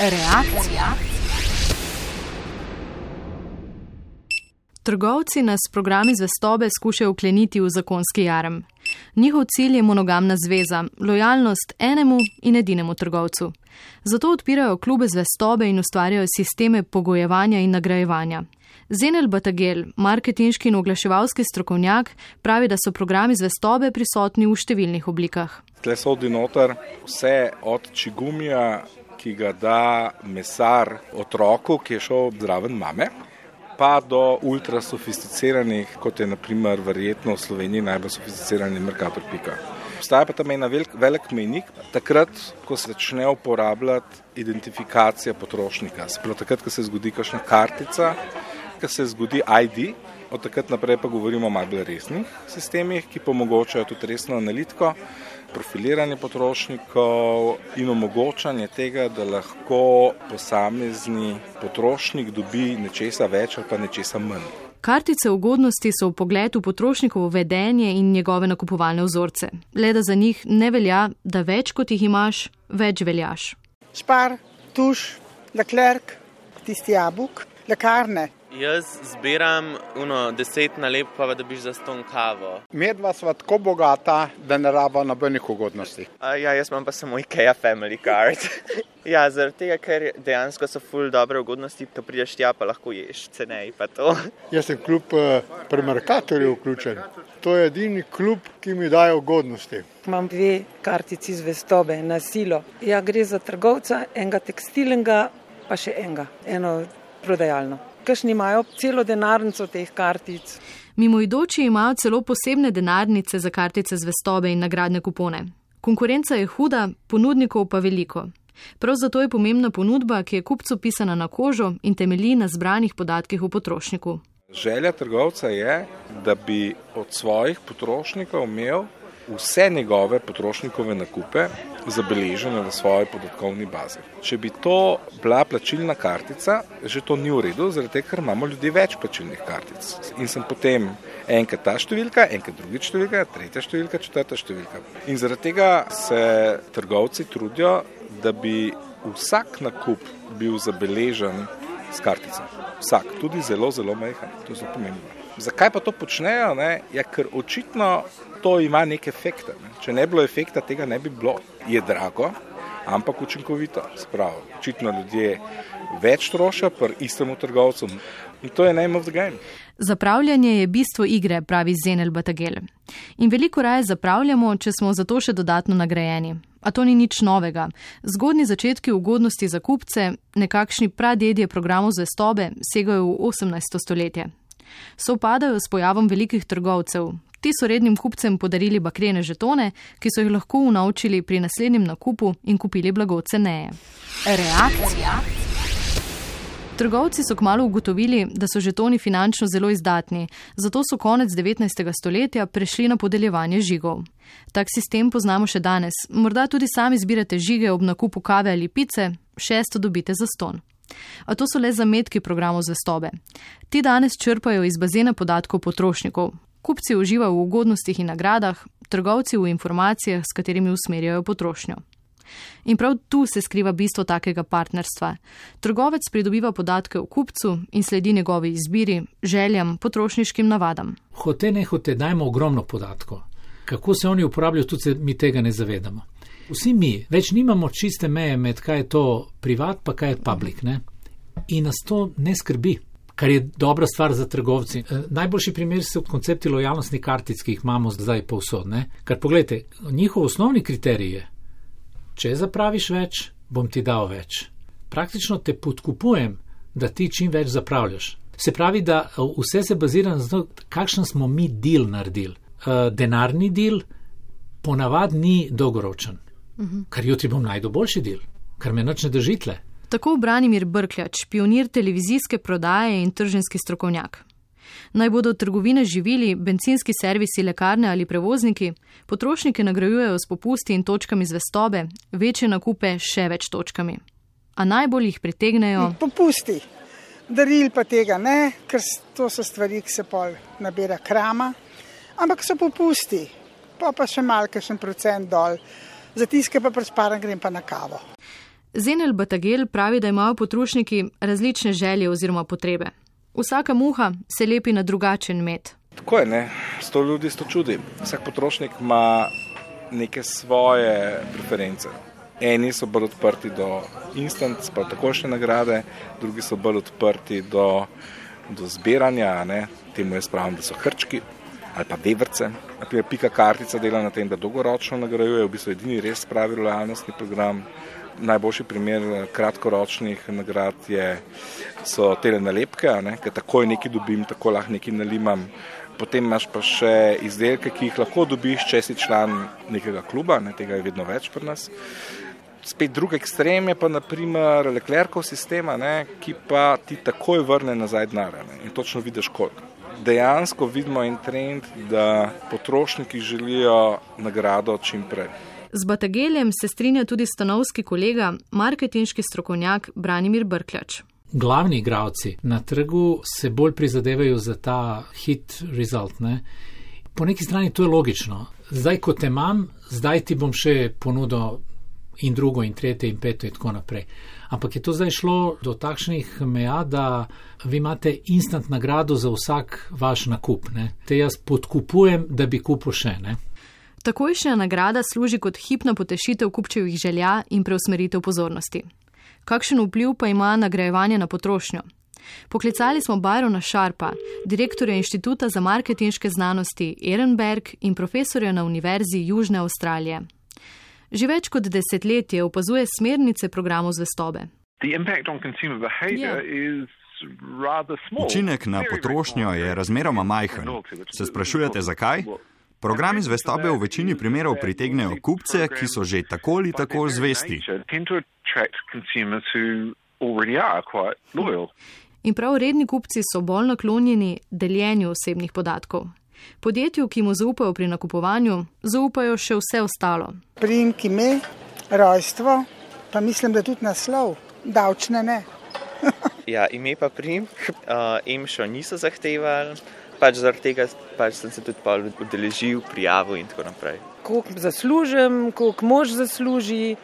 Reakcija. Trgovci nas s programi zvestobe skušajo ukleniti v zakonski jarem. Njihov cilj je monogamna zveza, lojalnost enemu in edinemu trgovcu. Zato odpirajo klube zvestobe in ustvarjajo sisteme pogojevanja in nagrajevanja. Zenel Batagel, marketinški in oglaševalski strokovnjak, pravi, da so programi zvestobe prisotni v številnih oblikah. Tle so od noter vse od čigumija, ki ga da mesar otroku, ki je šel zraven mame, pa do ultra sofisticiranih, kot je naprimer verjetno v Sloveniji najbolj sofisticirani Merkator Pika. Obstaja pa tam en velik, velik menik, takrat, ko se začne uporabljati identifikacija potrošnika. Sploh takrat, ko se zgodi kakšna kartica, ko se zgodi ID, od takrat naprej pa govorimo o bolj resnih sistemih, ki pomogočajo tudi resno analitiko, profiliranje potrošnikov in omogočanje tega, da lahko posamezni potrošnik dobi nečesa več ali pa nečesa manj. Kartice ugodnosti so v pogledu potrošnikovo vedenje in njegove nakupovalne vzorce. Le da za njih ne velja, da več kot jih imaš, več veljaš. Špar, tuš, leklerk, tisti jabuk, lekarne, Jaz zbiram uno deset nalepk, pa da biš za ston kavo. Medva sva tako bogata, da ne raba nobenih ugodnosti. A, ja, jaz imam pa samo IKEA Family Card. ja, zaradi tega, ker dejansko so ful dobre ugodnosti, ko prideš tja, pa lahko ješ cenej pa to. jaz sem kljub uh, premarkatorju vključen. To je edini klub, ki mi daje ugodnosti. Imam dve kartici zvestobe na silo. Ja, gre za trgovca, enega tekstilnega, pa še enega, eno prodajalno kakšni imajo celo denarnico teh kartic. Mimoidoči imajo celo posebne denarnice za kartice zvestobe in nagradne kupone. Konkurenca je huda, ponudnikov pa veliko. Prav zato je pomembna ponudba, ki je kupcu pisana na kožo in temelji na zbranih podatkih o potrošniku. Želja trgovca je, da bi od svojih potrošnikov imel vse njegove potrošnikove nakupe zabeležene v svoji podatkovni bazi. Če bi to bila plačilna kartica, že to ni v redu, zaradi tega, ker imamo ljudje več plačilnih kartic. In sem potem enkrat ta številka, enkrat druga številka, tretja številka, četrta številka. In zaradi tega se trgovci trudijo, da bi vsak nakup bil zabeležen s kartico. Vsak, tudi zelo, zelo majhen, to je zelo pomembno. Zakaj pa to počnejo? Ne? Ja, ker očitno to ima nek efekt. Ne? Če ne bi bilo efekta, tega ne bi bilo. Je drago, ampak učinkovito. Spravo. Očitno ljudje več trošijo pri istemu trgovcu in to je name of the game. Zapravljanje je bistvo igre, pravi Zenel Batagel. In veliko raje zapravljamo, če smo za to še dodatno nagrajeni. A to ni nič novega. Zgodni začetki ugodnosti za kupce, nekakšni pradedje programov zvestobe, segajo v 18. stoletje. Sovpadajo s pojavom velikih trgovcev, Ti so rednim kupcem podarili bakrene žetone, ki so jih lahko unovčili pri naslednjem nakupu in kupili blago ceneje. Reakcija. Trgovci so kmalo ugotovili, da so žetoni finančno zelo izdatni, zato so konec 19. stoletja prešli na podeljevanje žigov. Tak sistem poznamo še danes. Morda tudi sami zbirate žige ob nakupu kave ali pice, šesto dobite za ston. A to so le zametki programov zvestobe. Ti danes črpajo iz bazena podatkov potrošnikov, Kupci uživajo v ugodnostih in nagradah, trgovci v informacijah, s katerimi usmerjajo potrošnjo. In prav tu se skriva bistvo takega partnerstva. Trgovec pridobiva podatke o kupcu in sledi njegovi izbiri, željam, potrošniškim navadam. Hote ne hote, dajmo ogromno podatkov. Kako se oni uporabljajo, tudi se mi tega ne zavedamo. Vsi mi več nimamo čiste meje med kaj je to privat, pa kaj je public. Ne? In nas to ne skrbi kar je dobra stvar za trgovci. Eh, najboljši primer so koncepti lojalnostnih kartic, ki jih imamo zdaj povsod. Ne? Ker pogledajte, njihov osnovni kriterij je, če zapraviš več, bom ti dal več. Praktično te podkupujem, da ti čim več zapravljaš. Se pravi, da eh, vse se bazira na to, kakšen smo mi del naredili. Eh, denarni del ponavadi ni dolgoročen, uh mhm. -huh. kar jutri bom najdel boljši del, kar me noč ne držitle. Tako Branimir Brkljač, pionir televizijske prodaje in trženski strokovnjak. Naj bodo trgovine živili, benzinski servisi, lekarne ali prevozniki, potrošnike nagrajujejo s popusti in točkami zvestobe, večje nakupe še več točkami. A najbolj jih pritegnejo popusti. Daril pa tega ne, ker to so stvari, ki se pol nabira krama, ampak so popusti, pa pa še malce, še en procent dol, za tiske pa presparan grem pa na kavo. Zenel Batagel pravi, da imajo potrošniki različne želje oziroma potrebe. Vsaka muha se lepi na drugačen med. Tako je, ne? sto ljudi, sto čudi. Vsak potrošnik ima neke svoje preference. Eni so bolj odprti do instant, pa takošne nagrade, drugi so bolj odprti do, do zbiranja, ne? temu jaz pravim, da so hrčki ali pa vevrce. Naprimer, pika kartica dela na tem, da dolgoročno nagrajuje, v bistvu edini res pravi lojalnostni program. Najboljši primer kratkoročnih nagrad je, so te nalepke, ker takoj nekaj dobim, tako lahko nekaj nalimam. Potem imaš pa še izdelke, ki jih lahko dobiš, če si član nekega kluba, ne, tega je vedno več pri nas. Spet drug ekstrem je pa naprimer Leclercov sistema, ne, ki pa ti takoj vrne nazaj denar in točno vidiš koliko dejansko vidimo en trend, da potrošniki želijo nagrado čim prej. Z Batageljem se strinja tudi stanovski kolega, marketinški strokovnjak Branimir Brkljač. Glavni igravci na trgu se bolj prizadevajo za ta hit result. Ne? Po neki strani to je logično. Zdaj, ko te imam, zdaj ti bom še ponudil in drugo, in tretje, in peto, in tako naprej. Ampak je to zdaj šlo do takšnih meja, da vi imate instant nagrado za vsak vaš nakup. Ne? Te jaz podkupujem, da bi kupil še. Ne? Takojšnja nagrada služi kot hipna potešitev kupčevih želja in preusmeritev pozornosti. Kakšen vpliv pa ima nagrajevanje na potrošnjo? Poklicali smo Bajrona Šarpa, direktorja Inštituta za marketinške znanosti Ehrenberg in profesorja na Univerzi Južne Avstralije. Že več kot desetletje opazuje smernice programov zvestobe. Učinek na potrošnjo je razmeroma majhen. Se sprašujete, zakaj? Programi zvestobe v večini primerov pritegnejo kupce, ki so že tako ali tako zvesti. In prav redni kupci so bolj naklonjeni deljenju osebnih podatkov. Podjetju, ki mu zaupajo pri nakupovanju, zaupajo še vse ostalo. Primek ime, rojstvo, pa mislim, da tudi naslov, davčne ne. ja, ime pa primek, uh, emšo niso zahtevali, pač zaradi tega pač sem se tudi udeležil, prijavil in tako naprej. Koliko zaslužim, koliko mož zasluži,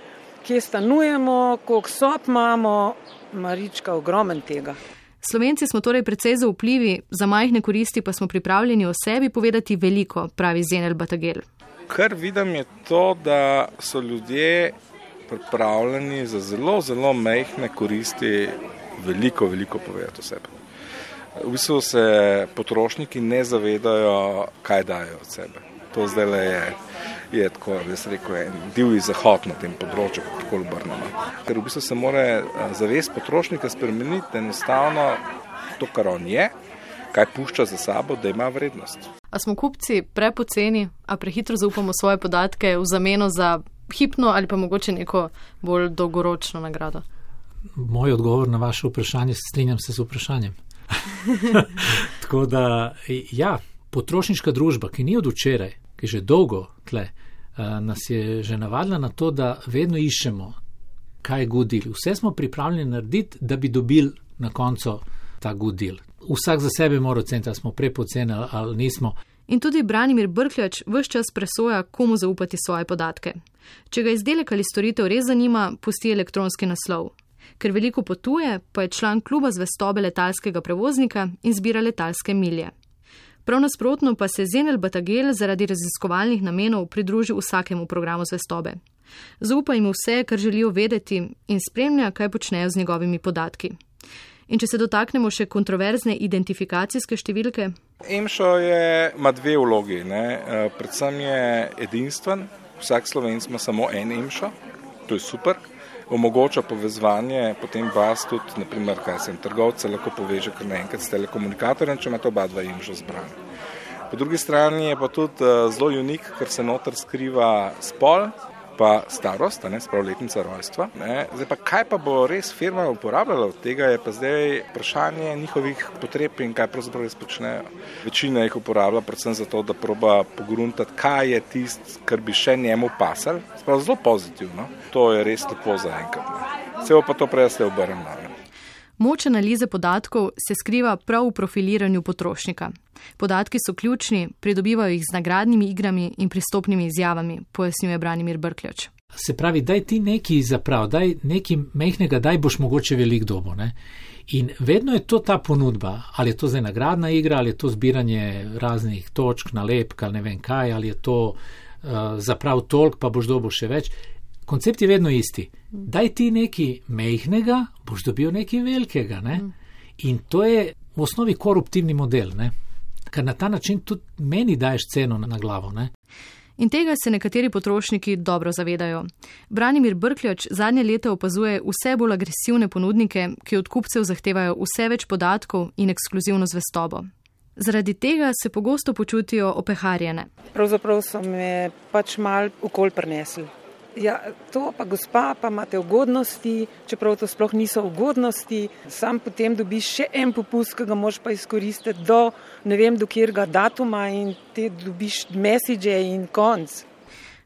kje stanujemo, koliko sob imamo, marička, ogromen tega. Slovenci smo torej precej zaupljivi, za majhne koristi pa smo pripravljeni o sebi povedati veliko, pravi Zenel Batagel. Kar vidim je to, da so ljudje pripravljeni za zelo, zelo majhne koristi veliko, veliko povedati o sebi. V bistvu se potrošniki ne zavedajo, kaj dajo od sebe. To zdaj le je je tako, da se reko, en divji zahod na tem področju, kako obrnemo. Ker v bistvu se mora eh, zavest potrošnika spremeniti, enostavno to, kar on je, kaj pušča za sabo, da ima vrednost. A smo kupci prepoceni, a prehitro zaupamo svoje podatke v zameno za hipno ali pa mogoče neko bolj dolgoročno nagrado? Moj odgovor na vaše vprašanje, strinjam se z vprašanjem. Tako da, ja, potrošniška družba, ki ni od včeraj, ki že dolgo tle, uh, nas je že navadila na to, da vedno iščemo, kaj je good deal. Vse smo pripravljeni narediti, da bi dobili na koncu ta good deal. Vsak za sebe mora oceniti, ali smo prepoceni ali nismo. In tudi Branimir Brkljač vse čas presoja, komu zaupati svoje podatke. Če ga izdelek ali storitev res zanima, pusti elektronski naslov. Ker veliko potuje, pa je član kluba zvestobe letalskega prevoznika in zbira letalske milje. Prav nasprotno pa se Zenel Batagel zaradi raziskovalnih namenov pridruži vsakemu programu zvestobe. Zaupa jim vse, kar želijo vedeti in spremlja, kaj počnejo z njegovimi podatki. In če se dotaknemo še kontroverzne identifikacijske številke. EMŠO ima dve vlogi. Ne? E, predvsem je edinstven, vsak slovenc ima samo en EMŠO, to je super omogoča povezovanje, potem vas tudi, naprimer, kaj sem trgovce, lahko poveže kar naenkrat s telekomunikatorjem, če imate oba dva imžo zbrana. Po drugi strani je pa tudi eh, zelo unik, ker se noter skriva spol, pa starost, ne sprav letnica rojstva. Zdaj pa kaj pa bo res firma uporabljala od tega, je pa zdaj vprašanje njihovih potreb in kaj pravzaprav res počnejo. Večina jih uporablja predvsem zato, da proba pogruntati, kaj je tist, kar bi še njemu pasal. Sprav zelo pozitivno. To je res lepo za enkrat. Se pa to prej ste obrnili. Moč analize podatkov se skriva prav v profiliranju potrošnika. Podatki so ključni, pridobivajo jih z nagradnimi igrami in pristopnimi izjavami, pojasnjuje Branimir Brkljač. Se pravi, daj ti neki zaprav, daj neki mehkega, daj boš mogoče velik dobo. Ne? In vedno je to ta ponudba, ali je to zdaj nagradna igra, ali je to zbiranje raznih točk, nalepk ali ne vem kaj, ali je to uh, zaprav tolk, pa boš dobo še več. Koncept je vedno isti. Daj ti nekaj mehkega, boš dobil nekaj velikega. Ne? In to je v osnovi koruptivni model, ne? ker na ta način tudi meni daješ ceno na glavo. Ne? In tega se nekateri potrošniki dobro zavedajo. Branimir Brkljač zadnje leta opazuje vse bolj agresivne ponudnike, ki od kupcev zahtevajo vse več podatkov in ekskluzivno zvestobo. Zaradi tega se pogosto počutijo opeharjene. Pravzaprav so me pač mal okol prinesli. Ja, to pa gospa, pa imate ugodnosti, čeprav to sploh niso ugodnosti, sam potem dobiš še en popust, ki ga moš pa izkoristiti do ne vem do kjerga datuma in te dobiš message in konc.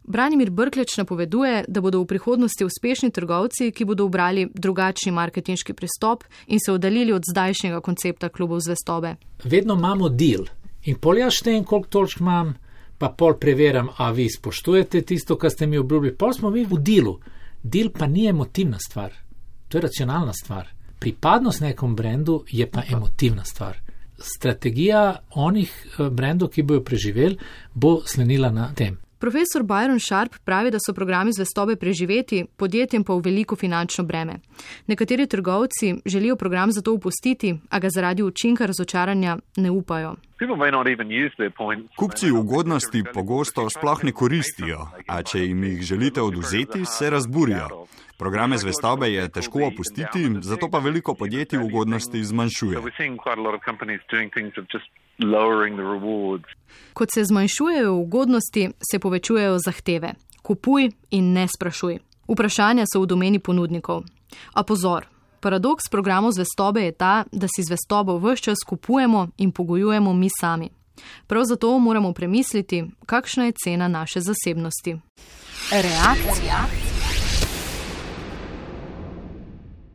Branimir Brkleč napoveduje, da bodo v prihodnosti uspešni trgovci, ki bodo obrali drugačni marketinški pristop in se oddaljili od zdajšnjega koncepta klubov zvestobe. Vedno imamo deal in poljaštejem, koliko točk imam pa pol preverjam, a vi spoštujete tisto, kar ste mi obljubili. Pol smo mi v delu. Del pa ni emotivna stvar, to je racionalna stvar. Pripadnost nekom brendu je pa emotivna stvar. Strategija onih eh, brendov, ki bojo preživeli, bo slenila na tem. Profesor Byron Sharp pravi, da so programi zvestobe preživeti, podjetjem pa v veliko finančno breme. Nekateri trgovci želijo program zato upustiti, a ga zaradi učinka razočaranja ne upajo. Kupci ugodnosti pogosto sploh ne koristijo, a če jim jih želite oduzeti, se razburijo. Programe zvestobe je težko opustiti, zato pa veliko podjetij ugodnosti zmanjšuje. Kot se zmanjšujejo ugodnosti, se povečujejo zahteve. Kupuj in ne sprašuj. Vprašanja so v domeni ponudnikov. A pozor, paradoks programov zvestobe je ta, da si zvestobo vse čas kupujemo in pogojujemo mi sami. Prav zato moramo premisliti, kakšna je cena naše zasebnosti. Reakcija.